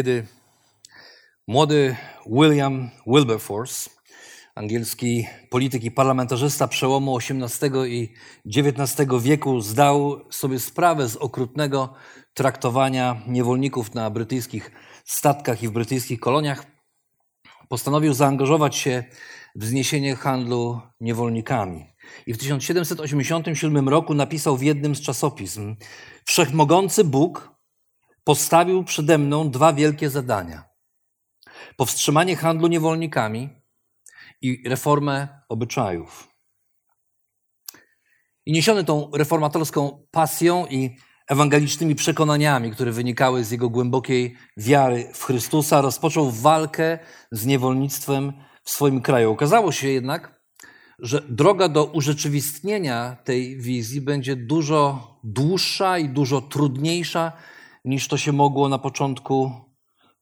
Kiedy młody William Wilberforce, angielski polityk i parlamentarzysta przełomu XVIII i XIX wieku, zdał sobie sprawę z okrutnego traktowania niewolników na brytyjskich statkach i w brytyjskich koloniach, postanowił zaangażować się w zniesienie handlu niewolnikami. I w 1787 roku napisał w jednym z czasopism: Wszechmogący Bóg postawił przede mną dwa wielkie zadania: powstrzymanie handlu niewolnikami i reformę obyczajów. I niesiony tą reformatorską pasją i ewangelicznymi przekonaniami, które wynikały z jego głębokiej wiary w Chrystusa, rozpoczął walkę z niewolnictwem w swoim kraju. Okazało się jednak, że droga do urzeczywistnienia tej wizji będzie dużo dłuższa i dużo trudniejsza niż to się mogło na początku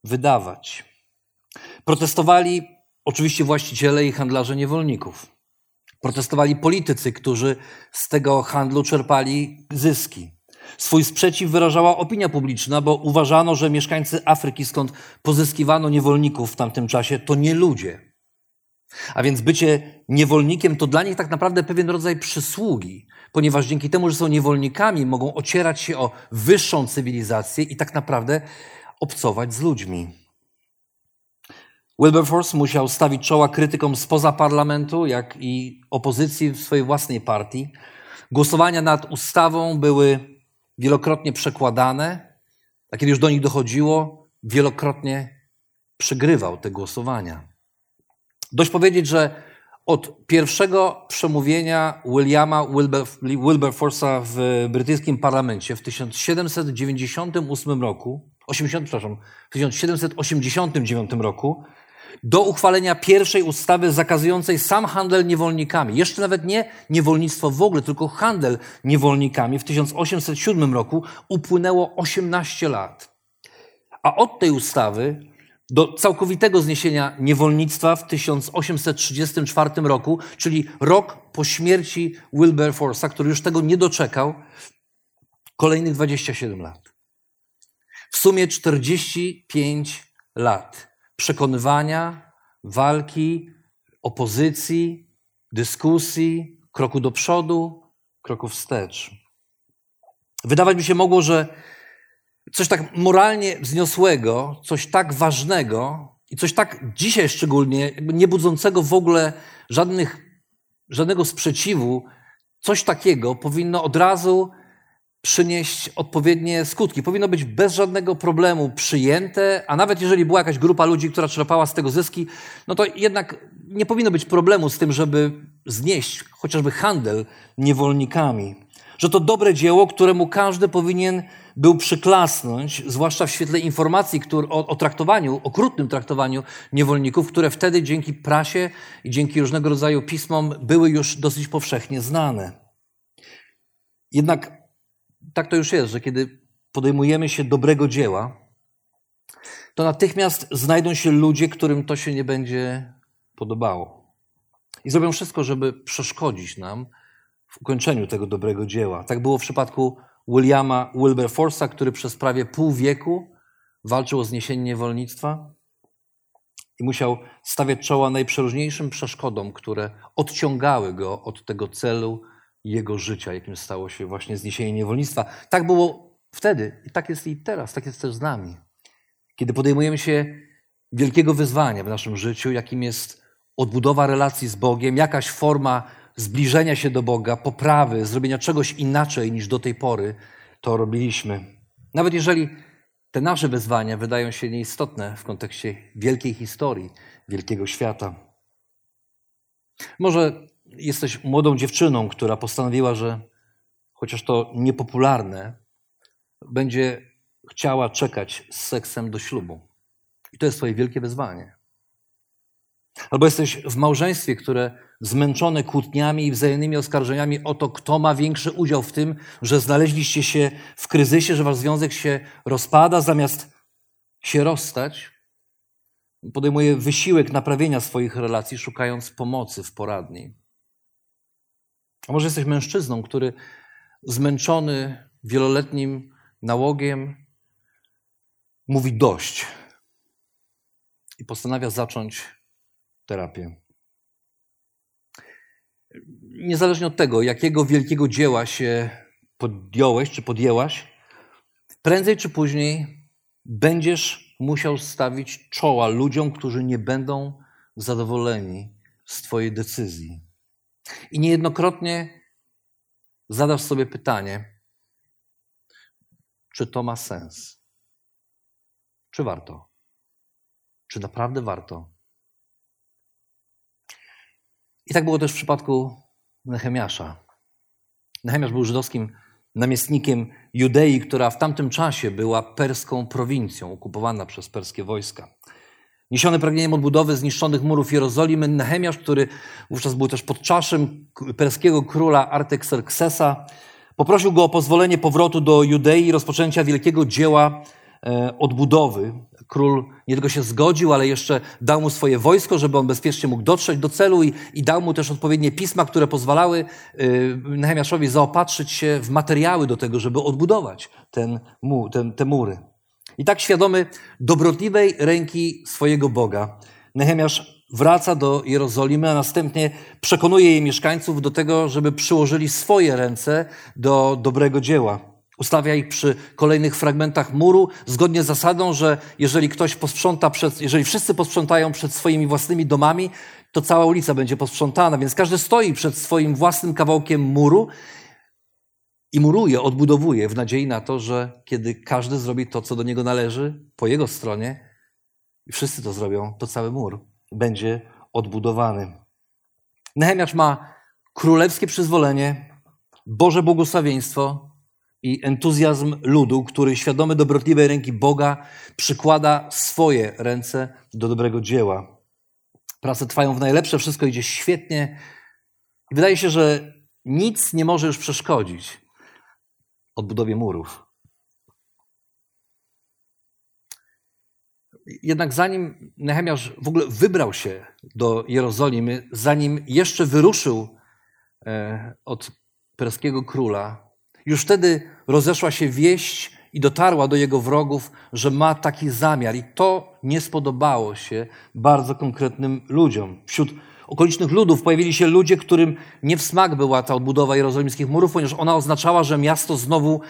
wydawać. Protestowali oczywiście właściciele i handlarze niewolników. Protestowali politycy, którzy z tego handlu czerpali zyski. Swój sprzeciw wyrażała opinia publiczna, bo uważano, że mieszkańcy Afryki, skąd pozyskiwano niewolników w tamtym czasie, to nie ludzie. A więc bycie niewolnikiem to dla nich tak naprawdę pewien rodzaj przysługi, ponieważ dzięki temu, że są niewolnikami, mogą ocierać się o wyższą cywilizację i tak naprawdę obcować z ludźmi. Wilberforce musiał stawić czoła krytykom spoza parlamentu, jak i opozycji w swojej własnej partii. Głosowania nad ustawą były wielokrotnie przekładane, a kiedy już do nich dochodziło, wielokrotnie przegrywał te głosowania. Dość powiedzieć, że od pierwszego przemówienia Williama Wilber, Wilberforce'a w brytyjskim parlamencie w 1798 roku, 80, przepraszam, w 1789 roku, do uchwalenia pierwszej ustawy zakazującej sam handel niewolnikami. Jeszcze nawet nie niewolnictwo w ogóle, tylko handel niewolnikami w 1807 roku upłynęło 18 lat. A od tej ustawy do całkowitego zniesienia niewolnictwa w 1834 roku, czyli rok po śmierci Wilberforce'a, który już tego nie doczekał, kolejnych 27 lat. W sumie 45 lat przekonywania, walki, opozycji, dyskusji, kroku do przodu, kroku wstecz. Wydawać by się mogło, że coś tak moralnie wzniosłego, coś tak ważnego i coś tak dzisiaj szczególnie, nie budzącego w ogóle żadnych, żadnego sprzeciwu, coś takiego powinno od razu przynieść odpowiednie skutki. Powinno być bez żadnego problemu przyjęte, a nawet jeżeli była jakaś grupa ludzi, która czerpała z tego zyski, no to jednak nie powinno być problemu z tym, żeby znieść chociażby handel niewolnikami. Że to dobre dzieło, któremu każdy powinien był przyklasnąć, zwłaszcza w świetle informacji który, o, o traktowaniu, okrutnym traktowaniu niewolników, które wtedy dzięki prasie i dzięki różnego rodzaju pismom były już dosyć powszechnie znane. Jednak tak to już jest, że kiedy podejmujemy się dobrego dzieła, to natychmiast znajdą się ludzie, którym to się nie będzie podobało. I zrobią wszystko, żeby przeszkodzić nam w ukończeniu tego dobrego dzieła. Tak było w przypadku Williama Wilberforce'a, który przez prawie pół wieku walczył o zniesienie niewolnictwa i musiał stawiać czoła najprzeróżniejszym przeszkodom, które odciągały go od tego celu jego życia, jakim stało się właśnie zniesienie niewolnictwa. Tak było wtedy i tak jest i teraz, tak jest też z nami. Kiedy podejmujemy się wielkiego wyzwania w naszym życiu, jakim jest odbudowa relacji z Bogiem, jakaś forma zbliżenia się do Boga, poprawy, zrobienia czegoś inaczej niż do tej pory to robiliśmy. Nawet jeżeli te nasze wyzwania wydają się nieistotne w kontekście wielkiej historii, wielkiego świata. Może jesteś młodą dziewczyną, która postanowiła, że chociaż to niepopularne, będzie chciała czekać z seksem do ślubu. I to jest Twoje wielkie wyzwanie. Albo jesteś w małżeństwie, które zmęczone kłótniami i wzajemnymi oskarżeniami o to, kto ma większy udział w tym, że znaleźliście się w kryzysie, że wasz związek się rozpada, zamiast się rozstać, podejmuje wysiłek naprawienia swoich relacji, szukając pomocy w poradni. A może jesteś mężczyzną, który zmęczony wieloletnim nałogiem mówi dość i postanawia zacząć terapię. Niezależnie od tego, jakiego wielkiego dzieła się podjąłeś czy podjęłaś, prędzej czy później będziesz musiał stawić czoła ludziom, którzy nie będą zadowoleni z Twojej decyzji. I niejednokrotnie zadasz sobie pytanie, czy to ma sens? Czy warto? Czy naprawdę warto? I tak było też w przypadku Nehemiasza. Nehemiasz był żydowskim namiestnikiem Judei, która w tamtym czasie była perską prowincją, okupowana przez perskie wojska. Niesiony pragnieniem odbudowy zniszczonych murów Jerozolimy, Nehemiasz, który wówczas był też podczaszym perskiego króla Artaxerxesa, poprosił go o pozwolenie powrotu do Judei i rozpoczęcia wielkiego dzieła odbudowy. Król nie tylko się zgodził, ale jeszcze dał mu swoje wojsko, żeby on bezpiecznie mógł dotrzeć do celu i, i dał mu też odpowiednie pisma, które pozwalały y, Nehemiaszowi zaopatrzyć się w materiały do tego, żeby odbudować ten, mu, ten, te mury. I tak świadomy dobrotliwej ręki swojego Boga, Nehemiasz wraca do Jerozolimy, a następnie przekonuje jej mieszkańców do tego, żeby przyłożyli swoje ręce do dobrego dzieła. Ustawia ich przy kolejnych fragmentach muru, zgodnie z zasadą, że jeżeli ktoś posprząta przed, jeżeli wszyscy posprzątają przed swoimi własnymi domami, to cała ulica będzie posprzątana, więc każdy stoi przed swoim własnym kawałkiem muru i muruje, odbudowuje w nadziei na to, że kiedy każdy zrobi to, co do niego należy, po jego stronie, i wszyscy to zrobią, to cały mur będzie odbudowany. Nehemiasz ma królewskie przyzwolenie, Boże błogosławieństwo, i entuzjazm ludu, który świadomy dobrotliwej ręki Boga przykłada swoje ręce do dobrego dzieła. Prace trwają w najlepsze, wszystko idzie świetnie. I wydaje się, że nic nie może już przeszkodzić odbudowie murów. Jednak zanim Nehemiasz w ogóle wybrał się do Jerozolimy, zanim jeszcze wyruszył e, od perskiego króla, już wtedy rozeszła się wieść i dotarła do jego wrogów, że ma taki zamiar. I to nie spodobało się bardzo konkretnym ludziom. Wśród okolicznych ludów pojawili się ludzie, którym nie w smak była ta odbudowa jerozolimskich murów, ponieważ ona oznaczała, że miasto znowu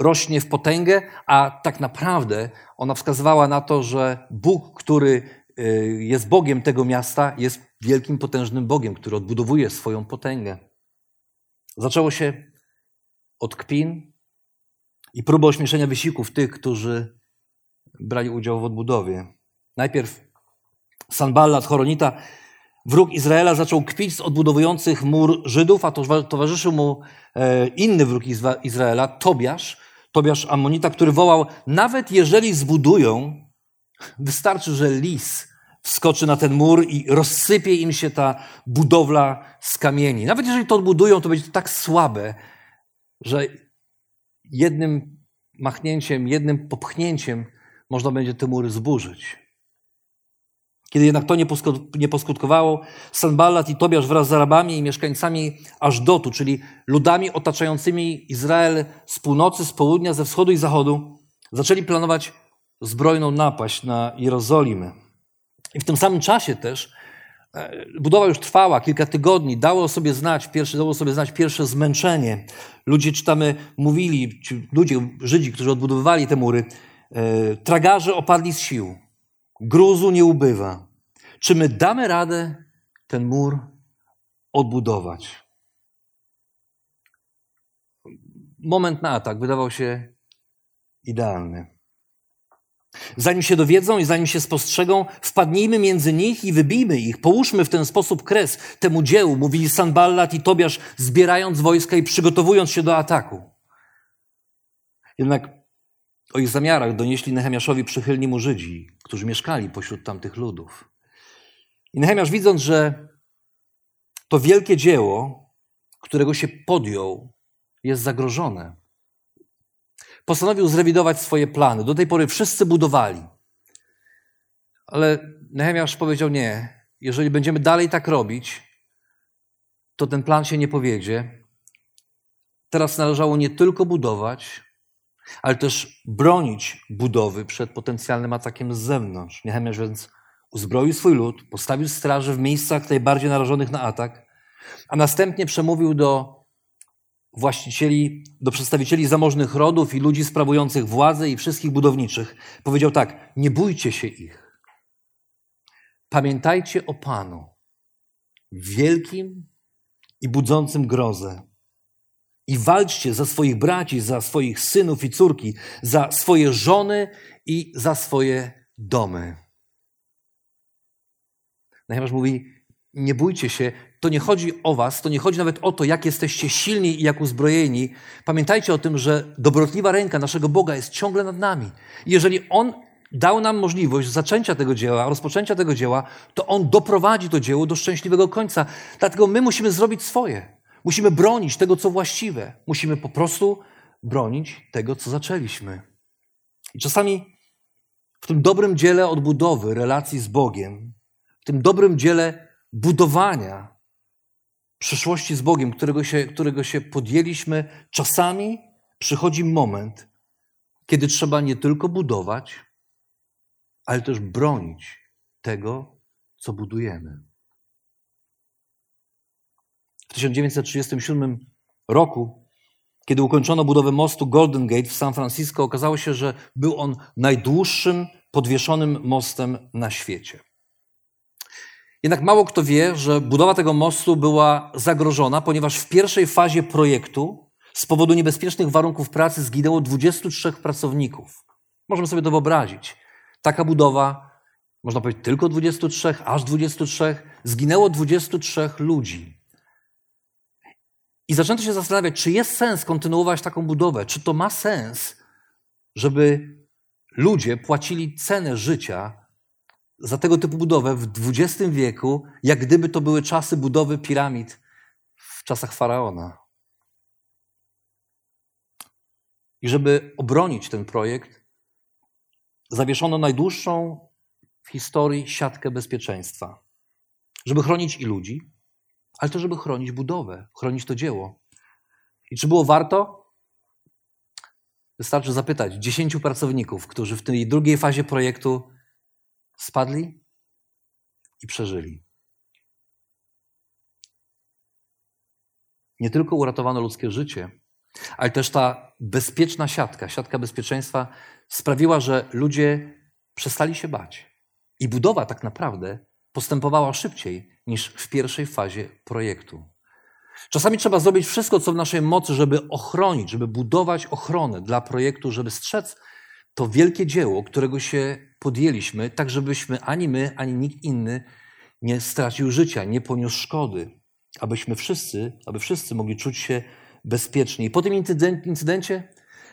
rośnie w potęgę, a tak naprawdę ona wskazywała na to, że Bóg, który y, jest Bogiem tego miasta, jest wielkim, potężnym Bogiem, który odbudowuje swoją potęgę. Zaczęło się od kpin i próby ośmieszenia wysiłków tych, którzy brali udział w odbudowie. Najpierw Sanballat, Choronita, wróg Izraela, zaczął kpić z odbudowujących mur Żydów, a towarzyszył mu e, inny wróg Izraela, Tobiasz, Tobiasz Ammonita, który wołał, nawet jeżeli zbudują, wystarczy, że lis wskoczy na ten mur i rozsypie im się ta budowla z kamieni. Nawet jeżeli to odbudują, to będzie to tak słabe, że jednym machnięciem, jednym popchnięciem można będzie te mury zburzyć. Kiedy jednak to nie poskutkowało, Sanballat i Tobiasz wraz z Arabami i mieszkańcami Ażdotu, czyli ludami otaczającymi Izrael z północy, z południa, ze wschodu i zachodu, zaczęli planować zbrojną napaść na Jerozolimę. I w tym samym czasie też budowa już trwała kilka tygodni, dało sobie znać, pierwsze, dało sobie znać pierwsze zmęczenie. Ludzie, czytamy, mówili, ludzie, Żydzi, którzy odbudowywali te mury, e, tragarze opadli z sił, gruzu nie ubywa. Czy my damy radę ten mur odbudować? Moment na atak wydawał się idealny. Zanim się dowiedzą i zanim się spostrzegą, wpadnijmy między nich i wybijmy ich. Połóżmy w ten sposób kres temu dziełu, mówili Sanballat i Tobiasz, zbierając wojska i przygotowując się do ataku. Jednak o ich zamiarach donieśli Nehemiaszowi przychylni mu Żydzi, którzy mieszkali pośród tamtych ludów. I Nehemiasz widząc, że to wielkie dzieło, którego się podjął, jest zagrożone, postanowił zrewidować swoje plany. Do tej pory wszyscy budowali. Ale Nehemiasz powiedział nie. Jeżeli będziemy dalej tak robić, to ten plan się nie powiedzie. Teraz należało nie tylko budować, ale też bronić budowy przed potencjalnym atakiem z zewnątrz. Nehemiasz więc uzbroił swój lud, postawił straże w miejscach najbardziej narażonych na atak, a następnie przemówił do właścicieli, do przedstawicieli zamożnych rodów i ludzi sprawujących władzę i wszystkich budowniczych. Powiedział tak: Nie bójcie się ich. Pamiętajcie o Panu, wielkim i budzącym grozę. I walczcie za swoich braci, za swoich synów i córki, za swoje żony i za swoje domy. Natomiast mówi: Nie bójcie się, to nie chodzi o was, to nie chodzi nawet o to, jak jesteście silni i jak uzbrojeni. Pamiętajcie o tym, że dobrotliwa ręka naszego Boga jest ciągle nad nami. Jeżeli On dał nam możliwość zaczęcia tego dzieła, rozpoczęcia tego dzieła, to On doprowadzi to dzieło do szczęśliwego końca. Dlatego my musimy zrobić swoje. Musimy bronić tego, co właściwe. Musimy po prostu bronić tego, co zaczęliśmy. I czasami w tym dobrym dziele odbudowy relacji z Bogiem, w tym dobrym dziele budowania przyszłości z Bogiem, którego się, którego się podjęliśmy, czasami przychodzi moment, kiedy trzeba nie tylko budować, ale też bronić tego, co budujemy. W 1937 roku, kiedy ukończono budowę mostu Golden Gate w San Francisco, okazało się, że był on najdłuższym podwieszonym mostem na świecie. Jednak mało kto wie, że budowa tego mostu była zagrożona, ponieważ w pierwszej fazie projektu z powodu niebezpiecznych warunków pracy zginęło 23 pracowników. Możemy sobie to wyobrazić. Taka budowa, można powiedzieć tylko 23, aż 23, zginęło 23 ludzi. I zaczęto się zastanawiać, czy jest sens kontynuować taką budowę, czy to ma sens, żeby ludzie płacili cenę życia za tego typu budowę w XX wieku, jak gdyby to były czasy budowy piramid w czasach faraona. I żeby obronić ten projekt, zawieszono najdłuższą w historii siatkę bezpieczeństwa. Żeby chronić i ludzi, ale też żeby chronić budowę, chronić to dzieło. I czy było warto? Wystarczy zapytać dziesięciu pracowników, którzy w tej drugiej fazie projektu spadli i przeżyli. Nie tylko uratowano ludzkie życie, ale też ta bezpieczna siatka, siatka bezpieczeństwa sprawiła, że ludzie przestali się bać. I budowa tak naprawdę postępowała szybciej niż w pierwszej fazie projektu. Czasami trzeba zrobić wszystko, co w naszej mocy, żeby ochronić, żeby budować ochronę dla projektu, żeby strzec to wielkie dzieło, którego się podjęliśmy, tak żebyśmy ani my, ani nikt inny nie stracił życia, nie poniósł szkody, abyśmy wszyscy, aby wszyscy mogli czuć się bezpiecznie. I po tym incydencie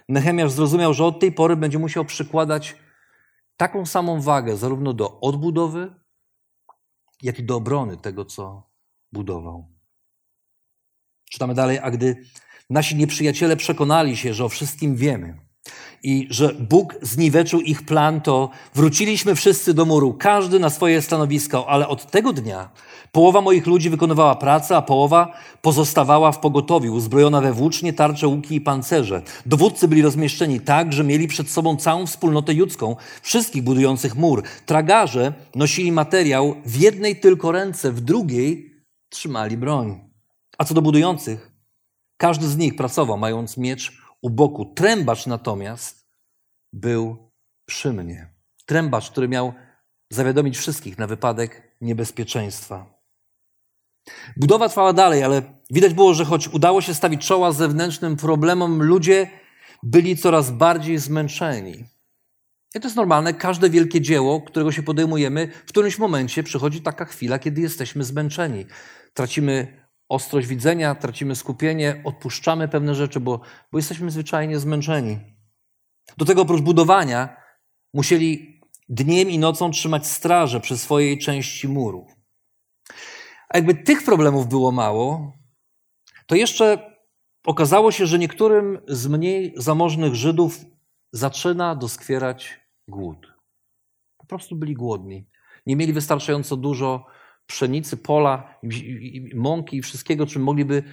Nehemiasz zrozumiał, że od tej pory będzie musiał przykładać taką samą wagę zarówno do odbudowy, jak i do obrony tego, co budował. Czytamy dalej, a gdy nasi nieprzyjaciele przekonali się, że o wszystkim wiemy, i że Bóg zniweczył ich plan, to wróciliśmy wszyscy do muru, każdy na swoje stanowisko, ale od tego dnia połowa moich ludzi wykonywała pracę, a połowa pozostawała w pogotowiu, uzbrojona we włócznie, tarcze, łuki i pancerze. Dowódcy byli rozmieszczeni tak, że mieli przed sobą całą wspólnotę judzką, wszystkich budujących mur. Tragarze nosili materiał w jednej tylko ręce, w drugiej trzymali broń. A co do budujących, każdy z nich pracował, mając miecz u boku. Trębacz natomiast był przy mnie. Trębacz, który miał zawiadomić wszystkich na wypadek niebezpieczeństwa. Budowa trwała dalej, ale widać było, że choć udało się stawić czoła zewnętrznym problemom, ludzie byli coraz bardziej zmęczeni. I to jest normalne, każde wielkie dzieło, którego się podejmujemy, w którymś momencie przychodzi taka chwila, kiedy jesteśmy zmęczeni. Tracimy ostrość widzenia, tracimy skupienie, odpuszczamy pewne rzeczy, bo, bo jesteśmy zwyczajnie zmęczeni. Do tego oprócz budowania musieli dniem i nocą trzymać straże przy swojej części murów. A jakby tych problemów było mało, to jeszcze okazało się, że niektórym z mniej zamożnych Żydów zaczyna doskwierać głód. Po prostu byli głodni. Nie mieli wystarczająco dużo pszenicy, pola, mąki i wszystkiego, czym mogliby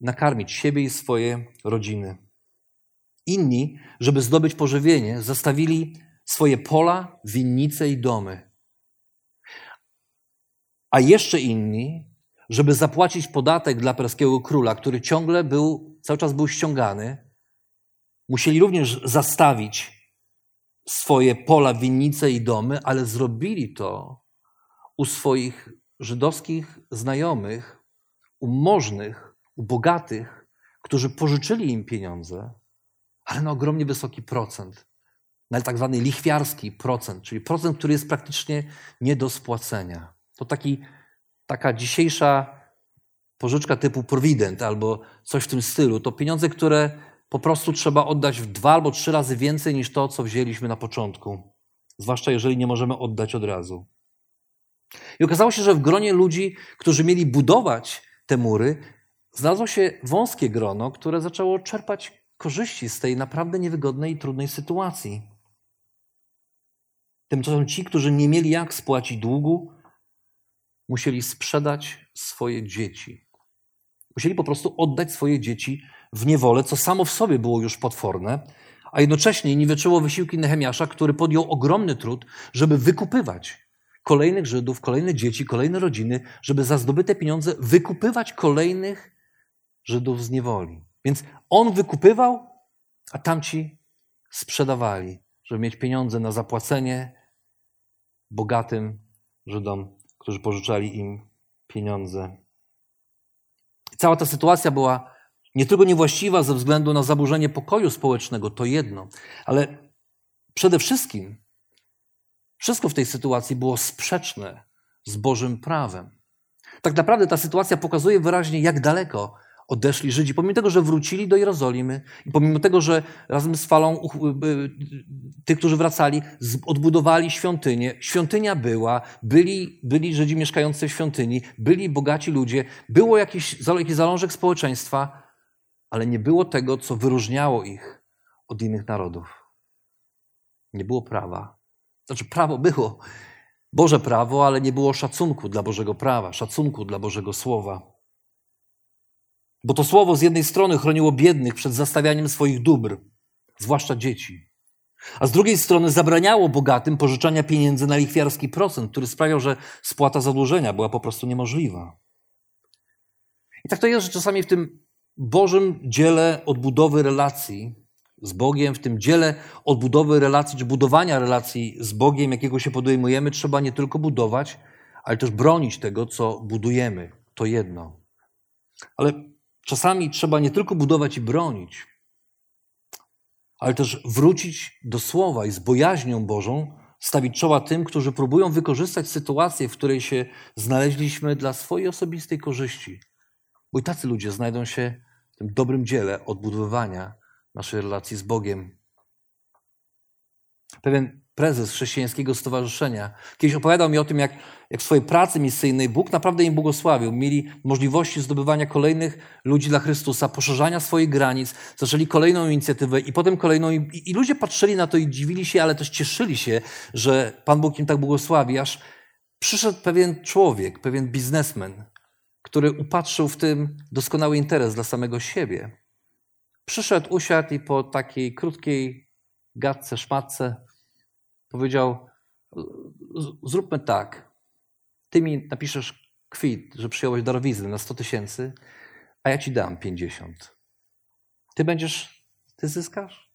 nakarmić siebie i swoje rodziny. Inni, żeby zdobyć pożywienie, zastawili swoje pola, winnice i domy. A jeszcze inni, żeby zapłacić podatek dla perskiego króla, który ciągle był, cały czas był ściągany, musieli również zastawić swoje pola, winnice i domy, ale zrobili to u swoich żydowskich znajomych, u możnych, u bogatych, którzy pożyczyli im pieniądze, ale na ogromnie wysoki procent, na tak zwany lichwiarski procent, czyli procent, który jest praktycznie nie do spłacenia. To taki, taka dzisiejsza pożyczka typu Provident albo coś w tym stylu. To pieniądze, które po prostu trzeba oddać w dwa albo trzy razy więcej niż to, co wzięliśmy na początku. Zwłaszcza jeżeli nie możemy oddać od razu. I okazało się, że w gronie ludzi, którzy mieli budować te mury, znalazło się wąskie grono, które zaczęło czerpać korzyści z tej naprawdę niewygodnej i trudnej sytuacji. Tymczasem ci, którzy nie mieli jak spłacić długu, musieli sprzedać swoje dzieci. Musieli po prostu oddać swoje dzieci w niewolę, co samo w sobie było już potworne, a jednocześnie niweczyło wysiłki Nehemiasza, który podjął ogromny trud, żeby wykupywać kolejnych Żydów, kolejne dzieci, kolejne rodziny, żeby za zdobyte pieniądze wykupywać kolejnych Żydów z niewoli. Więc on wykupywał, a tamci sprzedawali, żeby mieć pieniądze na zapłacenie bogatym Żydom, którzy pożyczali im pieniądze. Cała ta sytuacja była nie tylko niewłaściwa ze względu na zaburzenie pokoju społecznego, to jedno, ale przede wszystkim wszystko w tej sytuacji było sprzeczne z Bożym prawem. Tak naprawdę ta sytuacja pokazuje wyraźnie, jak daleko odeszli Żydzi, pomimo tego, że wrócili do Jerozolimy i pomimo tego, że razem z falą y, y, tych, którzy wracali, odbudowali świątynię. Świątynia była, byli, byli Żydzi mieszkający w świątyni, byli bogaci ludzie, było jakiś, jakiś zalążek społeczeństwa, ale nie było tego, co wyróżniało ich od innych narodów. Nie było prawa. Znaczy, prawo było, Boże prawo, ale nie było szacunku dla Bożego prawa, szacunku dla Bożego Słowa. Bo to słowo z jednej strony chroniło biednych przed zastawianiem swoich dóbr, zwłaszcza dzieci, a z drugiej strony zabraniało bogatym pożyczania pieniędzy na lichwiarski procent, który sprawiał, że spłata zadłużenia była po prostu niemożliwa. I tak to jest, że czasami w tym Bożym dziele odbudowy relacji z Bogiem, w tym dziele odbudowy relacji, czy budowania relacji z Bogiem, jakiego się podejmujemy, trzeba nie tylko budować, ale też bronić tego, co budujemy. To jedno. Ale czasami trzeba nie tylko budować i bronić, ale też wrócić do słowa i z bojaźnią Bożą stawić czoła tym, którzy próbują wykorzystać sytuację, w której się znaleźliśmy dla swojej osobistej korzyści. Bo i tacy ludzie znajdą się w tym dobrym dziele odbudowywania naszej relacji z Bogiem. Pewien prezes chrześcijańskiego stowarzyszenia kiedyś opowiadał mi o tym, jak, jak w swojej pracy misyjnej Bóg naprawdę im błogosławił. Mieli możliwości zdobywania kolejnych ludzi dla Chrystusa, poszerzania swoich granic, zaczęli kolejną inicjatywę i potem kolejną. I, I ludzie patrzyli na to i dziwili się, ale też cieszyli się, że Pan Bóg im tak błogosławi, aż przyszedł pewien człowiek, pewien biznesmen, który upatrzył w tym doskonały interes dla samego siebie. Przyszedł, usiadł i po takiej krótkiej gadce, szmatce powiedział: Zróbmy tak. Ty mi napiszesz kwit, że przyjąłeś darowizny na 100 tysięcy, a ja ci dam 50. Ty będziesz, ty zyskasz?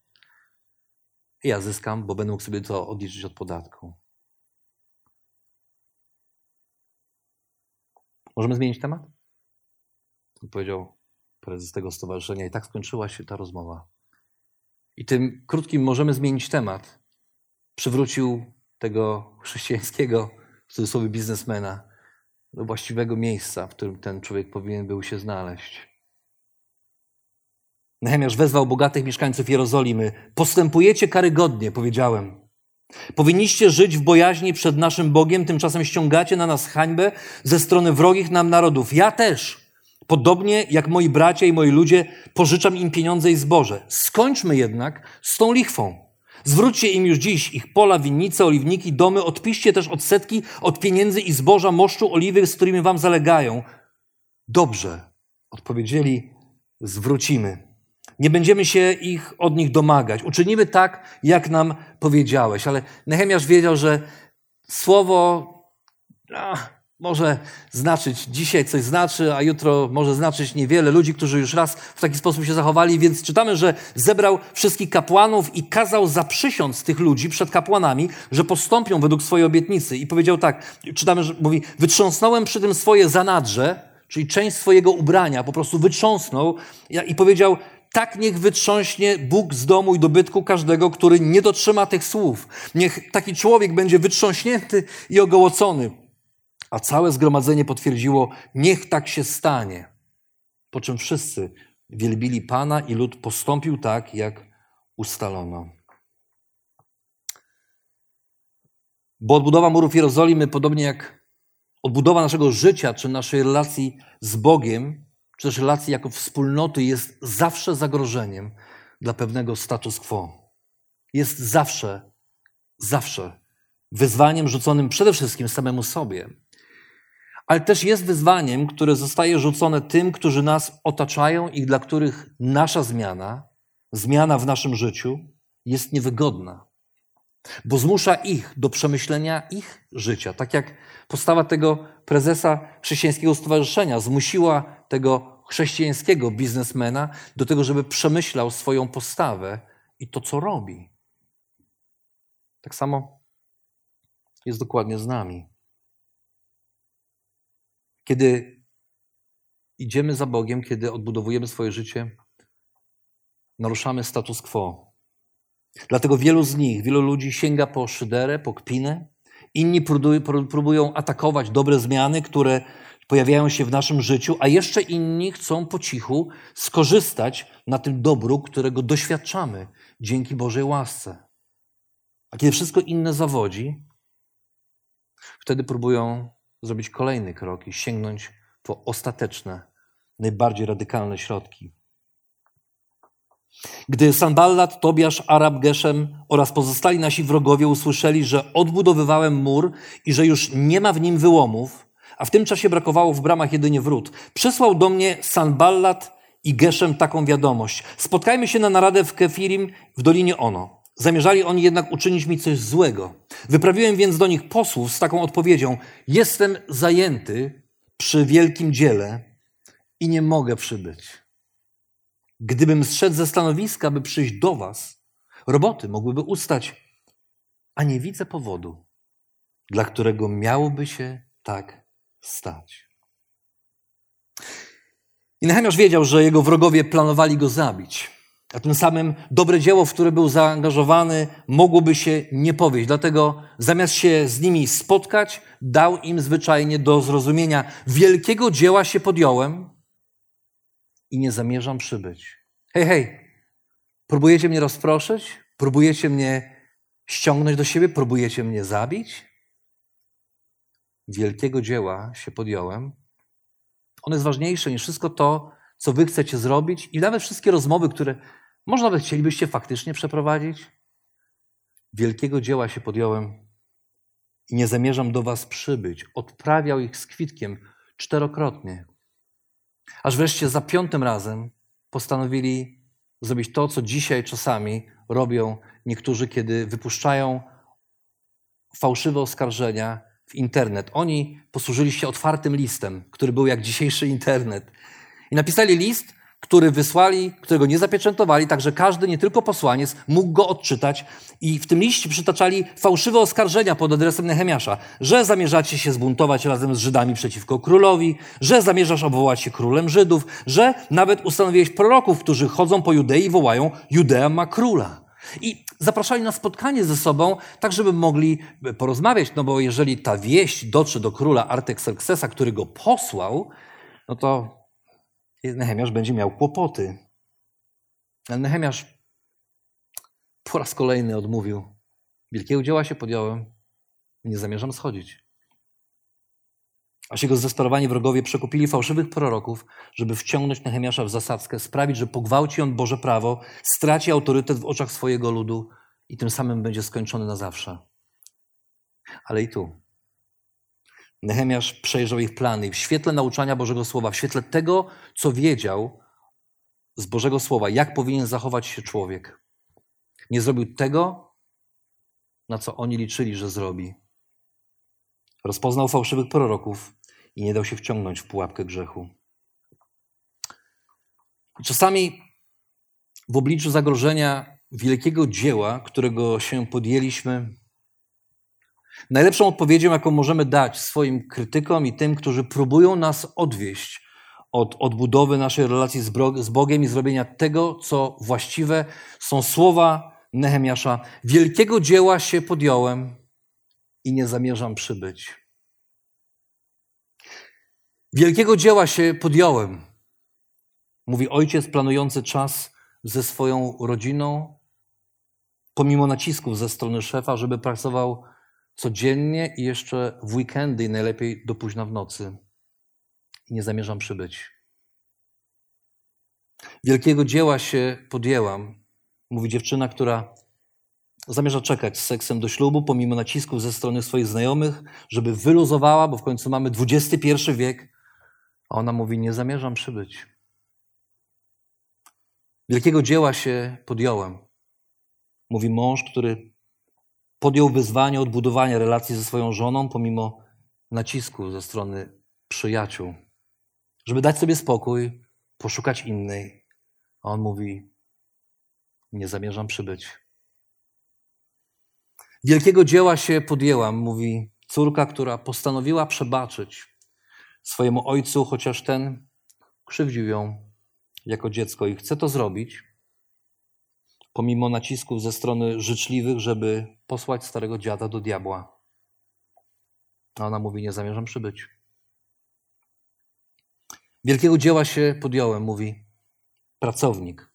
Ja zyskam, bo będę mógł sobie to odliczyć od podatku. Możemy zmienić temat? Powiedział, prezes tego stowarzyszenia. I tak skończyła się ta rozmowa. I tym krótkim możemy zmienić temat. przywrócił tego chrześcijańskiego, w cudzysłowie, biznesmena do właściwego miejsca, w którym ten człowiek powinien był się znaleźć. Nehemiasz wezwał bogatych mieszkańców Jerozolimy. Postępujecie karygodnie, powiedziałem. Powinniście żyć w bojaźni przed naszym Bogiem, tymczasem ściągacie na nas hańbę ze strony wrogich nam narodów. Ja też, podobnie jak moi bracia i moi ludzie, pożyczam im pieniądze i zboże. Skończmy jednak z tą lichwą. Zwróćcie im już dziś ich pola, winnice, oliwniki, domy, odpiszcie też odsetki od pieniędzy i zboża, moszczu, oliwy, z którymi wam zalegają. Dobrze, odpowiedzieli, zwrócimy. Nie będziemy się ich od nich domagać. Uczynimy tak, jak nam powiedziałeś. Ale Nehemiasz wiedział, że słowo może znaczyć dzisiaj coś znaczy, a jutro może znaczyć niewiele. Ludzi, którzy już raz w taki sposób się zachowali, więc czytamy, że zebrał wszystkich kapłanów i kazał zaprzysiąc tych ludzi przed kapłanami, że postąpią według swojej obietnicy. I powiedział tak, czytamy, że mówi, wytrząsnąłem przy tym swoje zanadrze, czyli część swojego ubrania, po prostu wytrząsnął i powiedział, tak niech wytrząśnie Bóg z domu i dobytku każdego, który nie dotrzyma tych słów. Niech taki człowiek będzie wytrząśnięty i ogołocony. A całe zgromadzenie potwierdziło, niech tak się stanie. Po czym wszyscy wielbili Pana i lud postąpił tak, jak ustalono. Bo odbudowa murów Jerozolimy, podobnie jak odbudowa naszego życia czy naszej relacji z Bogiem, czy też relacji jako wspólnoty, jest zawsze zagrożeniem dla pewnego status quo. Jest zawsze, zawsze wyzwaniem rzuconym przede wszystkim samemu sobie ale też jest wyzwaniem, które zostaje rzucone tym, którzy nas otaczają i dla których nasza zmiana, zmiana w naszym życiu jest niewygodna, bo zmusza ich do przemyślenia ich życia. Tak jak postawa tego prezesa chrześcijańskiego stowarzyszenia zmusiła tego chrześcijańskiego biznesmena do tego, żeby przemyślał swoją postawę i to, co robi. Tak samo jest dokładnie z nami. Kiedy idziemy za Bogiem, kiedy odbudowujemy swoje życie, naruszamy status quo. Dlatego wielu z nich, wielu ludzi sięga po szyderę, po kpinę. Inni próbują atakować dobre zmiany, które pojawiają się w naszym życiu, a jeszcze inni chcą po cichu skorzystać na tym dobru, którego doświadczamy dzięki Bożej łasce. A kiedy wszystko inne zawodzi, wtedy próbują zrobić kolejny krok i sięgnąć po ostateczne, najbardziej radykalne środki. Gdy Sanballat, Tobiasz, Arab, Geszem oraz pozostali nasi wrogowie usłyszeli, że odbudowywałem mur i że już nie ma w nim wyłomów, a w tym czasie brakowało w bramach jedynie wrót, przysłał do mnie Sanballat i Geszem taką wiadomość. Spotkajmy się na naradę w Kefirim w Dolinie Ono. Zamierzali oni jednak uczynić mi coś złego. Wyprawiłem więc do nich posłów z taką odpowiedzią: Jestem zajęty przy wielkim dziele i nie mogę przybyć. Gdybym zszedł ze stanowiska, by przyjść do Was, roboty mogłyby ustać, a nie widzę powodu, dla którego miałoby się tak stać. I Nehemiasz wiedział, że jego wrogowie planowali go zabić. A tym samym dobre dzieło, w które był zaangażowany, mogłoby się nie powieść. Dlatego zamiast się z nimi spotkać, dał im zwyczajnie do zrozumienia: Wielkiego dzieła się podjąłem i nie zamierzam przybyć. Hej, hej, próbujecie mnie rozproszyć? Próbujecie mnie ściągnąć do siebie? Próbujecie mnie zabić? Wielkiego dzieła się podjąłem. On jest ważniejsze niż wszystko to, co wy chcecie zrobić i nawet wszystkie rozmowy, które może nawet chcielibyście faktycznie przeprowadzić. Wielkiego dzieła się podjąłem i nie zamierzam do was przybyć. Odprawiał ich z kwitkiem czterokrotnie. Aż wreszcie za piątym razem postanowili zrobić to, co dzisiaj czasami robią niektórzy, kiedy wypuszczają fałszywe oskarżenia w internet. Oni posłużyli się otwartym listem, który był jak dzisiejszy internet. I napisali list, który wysłali, którego nie zapieczętowali, tak że każdy, nie tylko posłaniec, mógł go odczytać. I w tym liście przytaczali fałszywe oskarżenia pod adresem Nehemiasza, że zamierzacie się zbuntować razem z Żydami przeciwko królowi, że zamierzasz obwołać się królem Żydów, że nawet ustanowiłeś proroków, którzy chodzą po Judei i wołają, Judea ma króla. I zapraszali na spotkanie ze sobą, tak żeby mogli porozmawiać, no bo jeżeli ta wieść dotrze do króla Artaxerxesa, który go posłał, no to Nehemiasz będzie miał kłopoty. Ale Nehemiasz po raz kolejny odmówił. Wielkiego dzieła się podjąłem, nie zamierzam schodzić. Aż jego zdesperowani wrogowie przekupili fałszywych proroków, żeby wciągnąć Nehemiasza w zasadzkę, sprawić, że pogwałci on Boże prawo, straci autorytet w oczach swojego ludu i tym samym będzie skończony na zawsze. Ale i tu. Nehemiasz przejrzał ich plany w świetle nauczania Bożego Słowa, w świetle tego, co wiedział z Bożego Słowa, jak powinien zachować się człowiek, nie zrobił tego, na co oni liczyli, że zrobi. Rozpoznał fałszywych proroków, i nie dał się wciągnąć w pułapkę grzechu. Czasami w obliczu zagrożenia wielkiego dzieła, którego się podjęliśmy, najlepszą odpowiedzią, jaką możemy dać swoim krytykom i tym, którzy próbują nas odwieść od odbudowy naszej relacji z Bogiem i zrobienia tego, co właściwe, są słowa Nehemiasza. Wielkiego dzieła się podjąłem i nie zamierzam przybyć. Wielkiego dzieła się podjąłem, mówi ojciec planujący czas ze swoją rodziną, pomimo nacisków ze strony szefa, żeby pracował codziennie i jeszcze w weekendy i najlepiej do późna w nocy. I nie zamierzam przybyć. Wielkiego dzieła się podjęłam, mówi dziewczyna, która zamierza czekać z seksem do ślubu, pomimo nacisków ze strony swoich znajomych, żeby wyluzowała, bo w końcu mamy XXI wiek, a ona mówi: Nie zamierzam przybyć. Wielkiego dzieła się podjąłem. Mówi mąż, który podjął wyzwanie odbudowania relacji ze swoją żoną, pomimo nacisku ze strony przyjaciół, żeby dać sobie spokój, poszukać innej. A on mówi: Nie zamierzam przybyć. Wielkiego dzieła się podjęłam, mówi córka, która postanowiła przebaczyć swojemu ojcu, chociaż ten krzywdził ją jako dziecko i chce to zrobić, pomimo nacisków ze strony życzliwych, żeby posłać starego dziada do diabła. A ona mówi: Nie zamierzam przybyć. Wielkiego dzieła się podjąłem, mówi pracownik,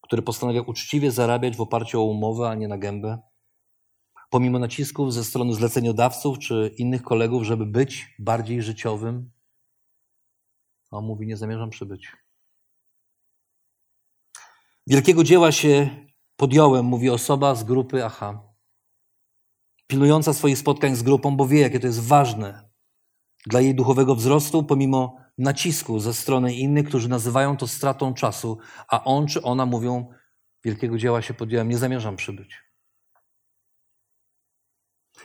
który postanawia uczciwie zarabiać w oparciu o umowę, a nie na gębę pomimo nacisków ze strony zleceniodawców czy innych kolegów, żeby być bardziej życiowym, a on mówi: Nie zamierzam przybyć. Wielkiego dzieła się podjąłem, mówi osoba z grupy Aha, pilnująca swoich spotkań z grupą, bo wie, jakie to jest ważne dla jej duchowego wzrostu, pomimo nacisku ze strony innych, którzy nazywają to stratą czasu, a on czy ona mówią: Wielkiego dzieła się podjąłem, nie zamierzam przybyć.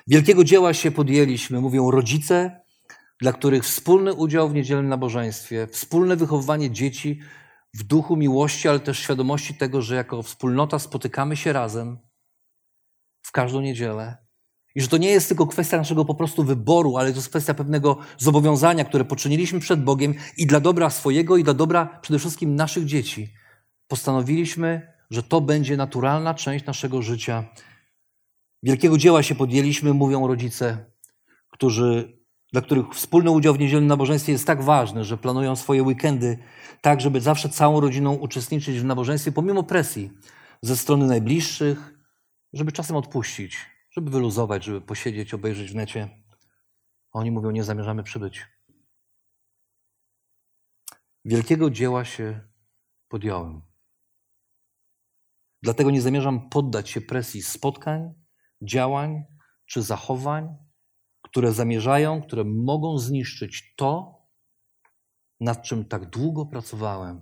Wielkiego dzieła się podjęliśmy, mówią rodzice, dla których wspólny udział w niedzielnym nabożeństwie, wspólne wychowywanie dzieci w duchu miłości, ale też świadomości tego, że jako wspólnota spotykamy się razem w każdą niedzielę. I że to nie jest tylko kwestia naszego po prostu wyboru, ale to jest kwestia pewnego zobowiązania, które poczyniliśmy przed Bogiem i dla dobra swojego, i dla dobra przede wszystkim naszych dzieci. Postanowiliśmy, że to będzie naturalna część naszego życia Wielkiego dzieła się podjęliśmy, mówią rodzice, którzy, dla których wspólny udział w niedzielnym nabożeństwie jest tak ważny, że planują swoje weekendy tak, żeby zawsze całą rodziną uczestniczyć w nabożeństwie, pomimo presji ze strony najbliższych, żeby czasem odpuścić, żeby wyluzować, żeby posiedzieć, obejrzeć w necie. oni mówią, nie zamierzamy przybyć. Wielkiego dzieła się podjąłem. Dlatego nie zamierzam poddać się presji spotkań, działań czy zachowań, które zamierzają, które mogą zniszczyć to, nad czym tak długo pracowałem,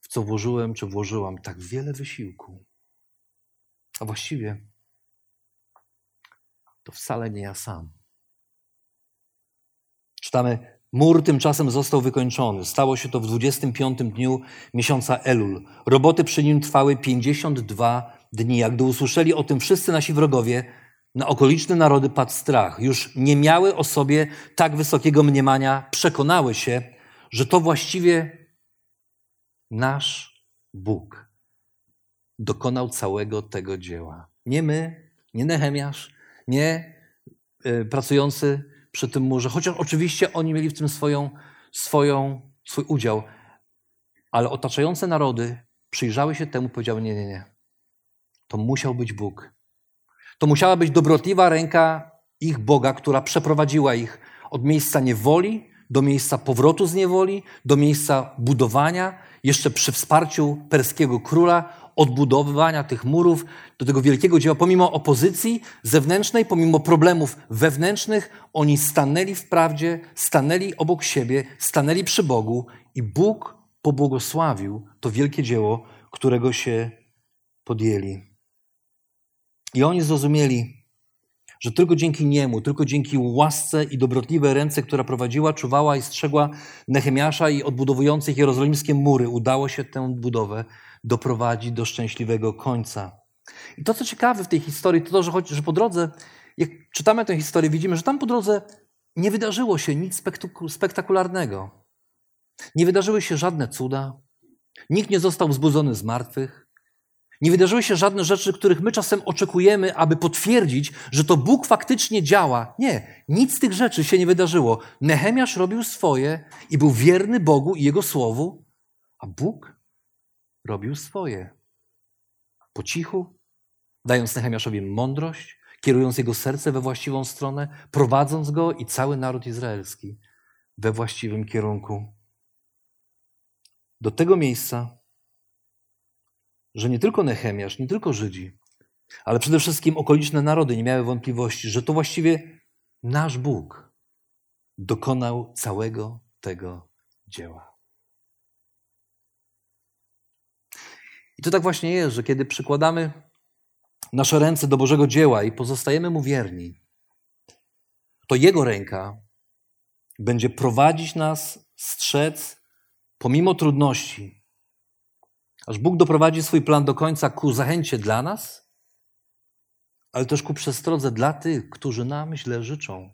w co włożyłem czy włożyłam tak wiele wysiłku. A właściwie to wcale nie ja sam. Czytamy, mur tymczasem został wykończony. Stało się to w 25 dniu miesiąca Elul. Roboty przy nim trwały 52 dni, jak gdy usłyszeli o tym wszyscy nasi wrogowie, na okoliczne narody padł strach. Już nie miały o sobie tak wysokiego mniemania, przekonały się, że to właściwie nasz Bóg dokonał całego tego dzieła. Nie my, nie Nehemiasz, nie y, pracujący przy tym murze, chociaż oczywiście oni mieli w tym swoją, swoją, swój udział, ale otaczające narody przyjrzały się temu powiedziały: Nie, nie, nie. To musiał być Bóg. To musiała być dobrotliwa ręka ich Boga, która przeprowadziła ich od miejsca niewoli do miejsca powrotu z niewoli, do miejsca budowania, jeszcze przy wsparciu perskiego króla, odbudowywania tych murów, do tego wielkiego dzieła. Pomimo opozycji zewnętrznej, pomimo problemów wewnętrznych, oni stanęli w prawdzie, stanęli obok siebie, stanęli przy Bogu i Bóg pobłogosławił to wielkie dzieło, którego się podjęli. I oni zrozumieli, że tylko dzięki niemu, tylko dzięki łasce i dobrotliwej ręce, która prowadziła, czuwała i strzegła Nehemiasza i odbudowujących jerozolimskie mury, udało się tę budowę doprowadzić do szczęśliwego końca. I to, co ciekawe w tej historii, to to, że, choć, że po drodze, jak czytamy tę historię, widzimy, że tam po drodze nie wydarzyło się nic spektakularnego. Nie wydarzyły się żadne cuda. Nikt nie został wzbudzony z martwych. Nie wydarzyły się żadne rzeczy, których my czasem oczekujemy, aby potwierdzić, że to Bóg faktycznie działa. Nie, nic z tych rzeczy się nie wydarzyło. Nehemiasz robił swoje i był wierny Bogu i Jego słowu, a Bóg robił swoje. Po cichu, dając Nehemiaszowi mądrość, kierując jego serce we właściwą stronę, prowadząc go i cały naród izraelski we właściwym kierunku. Do tego miejsca, że nie tylko Nehemiasz, nie tylko Żydzi, ale przede wszystkim okoliczne narody nie miały wątpliwości, że to właściwie nasz Bóg dokonał całego tego dzieła. I to tak właśnie jest, że kiedy przykładamy nasze ręce do Bożego dzieła i pozostajemy Mu wierni, to Jego ręka będzie prowadzić nas, strzec, pomimo trudności, aż Bóg doprowadzi swój plan do końca ku zachęcie dla nas, ale też ku przestrodze dla tych, którzy nam źle życzą.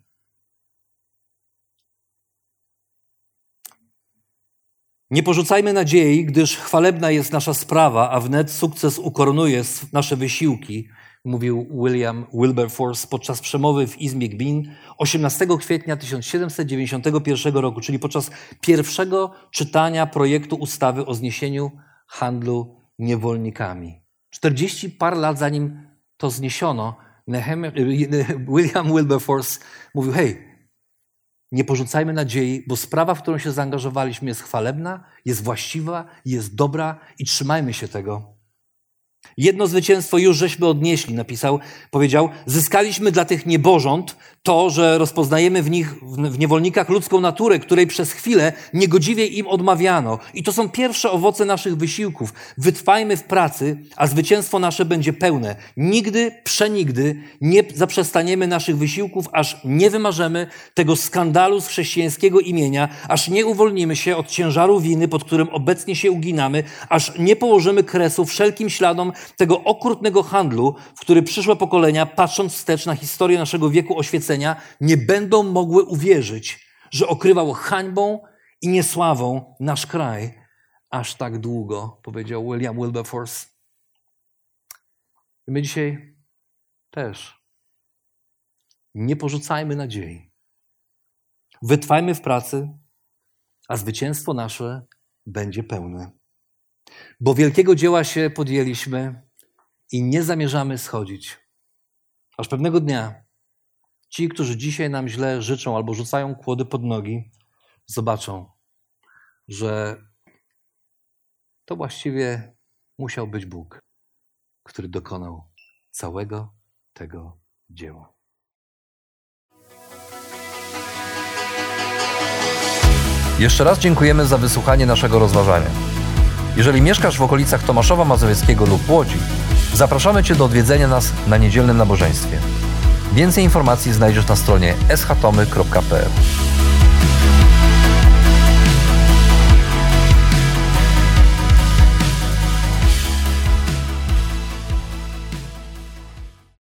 Nie porzucajmy nadziei, gdyż chwalebna jest nasza sprawa, a wnet sukces ukoronuje nasze wysiłki, mówił William Wilberforce podczas przemowy w Izmie Gmin 18 kwietnia 1791 roku, czyli podczas pierwszego czytania projektu ustawy o zniesieniu handlu niewolnikami. 40 par lat zanim to zniesiono, William Wilberforce mówił: Hej, nie porzucajmy nadziei, bo sprawa, w którą się zaangażowaliśmy, jest chwalebna, jest właściwa, jest dobra i trzymajmy się tego. Jedno zwycięstwo już żeśmy odnieśli, napisał, powiedział, zyskaliśmy dla tych niebożąt to, że rozpoznajemy w nich, w niewolnikach ludzką naturę, której przez chwilę niegodziwie im odmawiano. I to są pierwsze owoce naszych wysiłków. Wytrwajmy w pracy, a zwycięstwo nasze będzie pełne. Nigdy, przenigdy nie zaprzestaniemy naszych wysiłków, aż nie wymarzemy tego skandalu z chrześcijańskiego imienia, aż nie uwolnimy się od ciężaru winy, pod którym obecnie się uginamy, aż nie położymy kresu wszelkim śladom tego okrutnego handlu, w który przyszłe pokolenia, patrząc wstecz na historię naszego wieku oświecenia, nie będą mogły uwierzyć, że okrywał hańbą i niesławą nasz kraj aż tak długo, powiedział William Wilberforce. I my dzisiaj też nie porzucajmy nadziei. Wytrwajmy w pracy, a zwycięstwo nasze będzie pełne. Bo wielkiego dzieła się podjęliśmy i nie zamierzamy schodzić. Aż pewnego dnia ci, którzy dzisiaj nam źle życzą albo rzucają kłody pod nogi, zobaczą, że to właściwie musiał być Bóg, który dokonał całego tego dzieła. Jeszcze raz dziękujemy za wysłuchanie naszego rozważania. Jeżeli mieszkasz w okolicach Tomaszowa Mazowieckiego lub Łodzi, zapraszamy Cię do odwiedzenia nas na niedzielnym nabożeństwie. Więcej informacji znajdziesz na stronie schatomy.pl.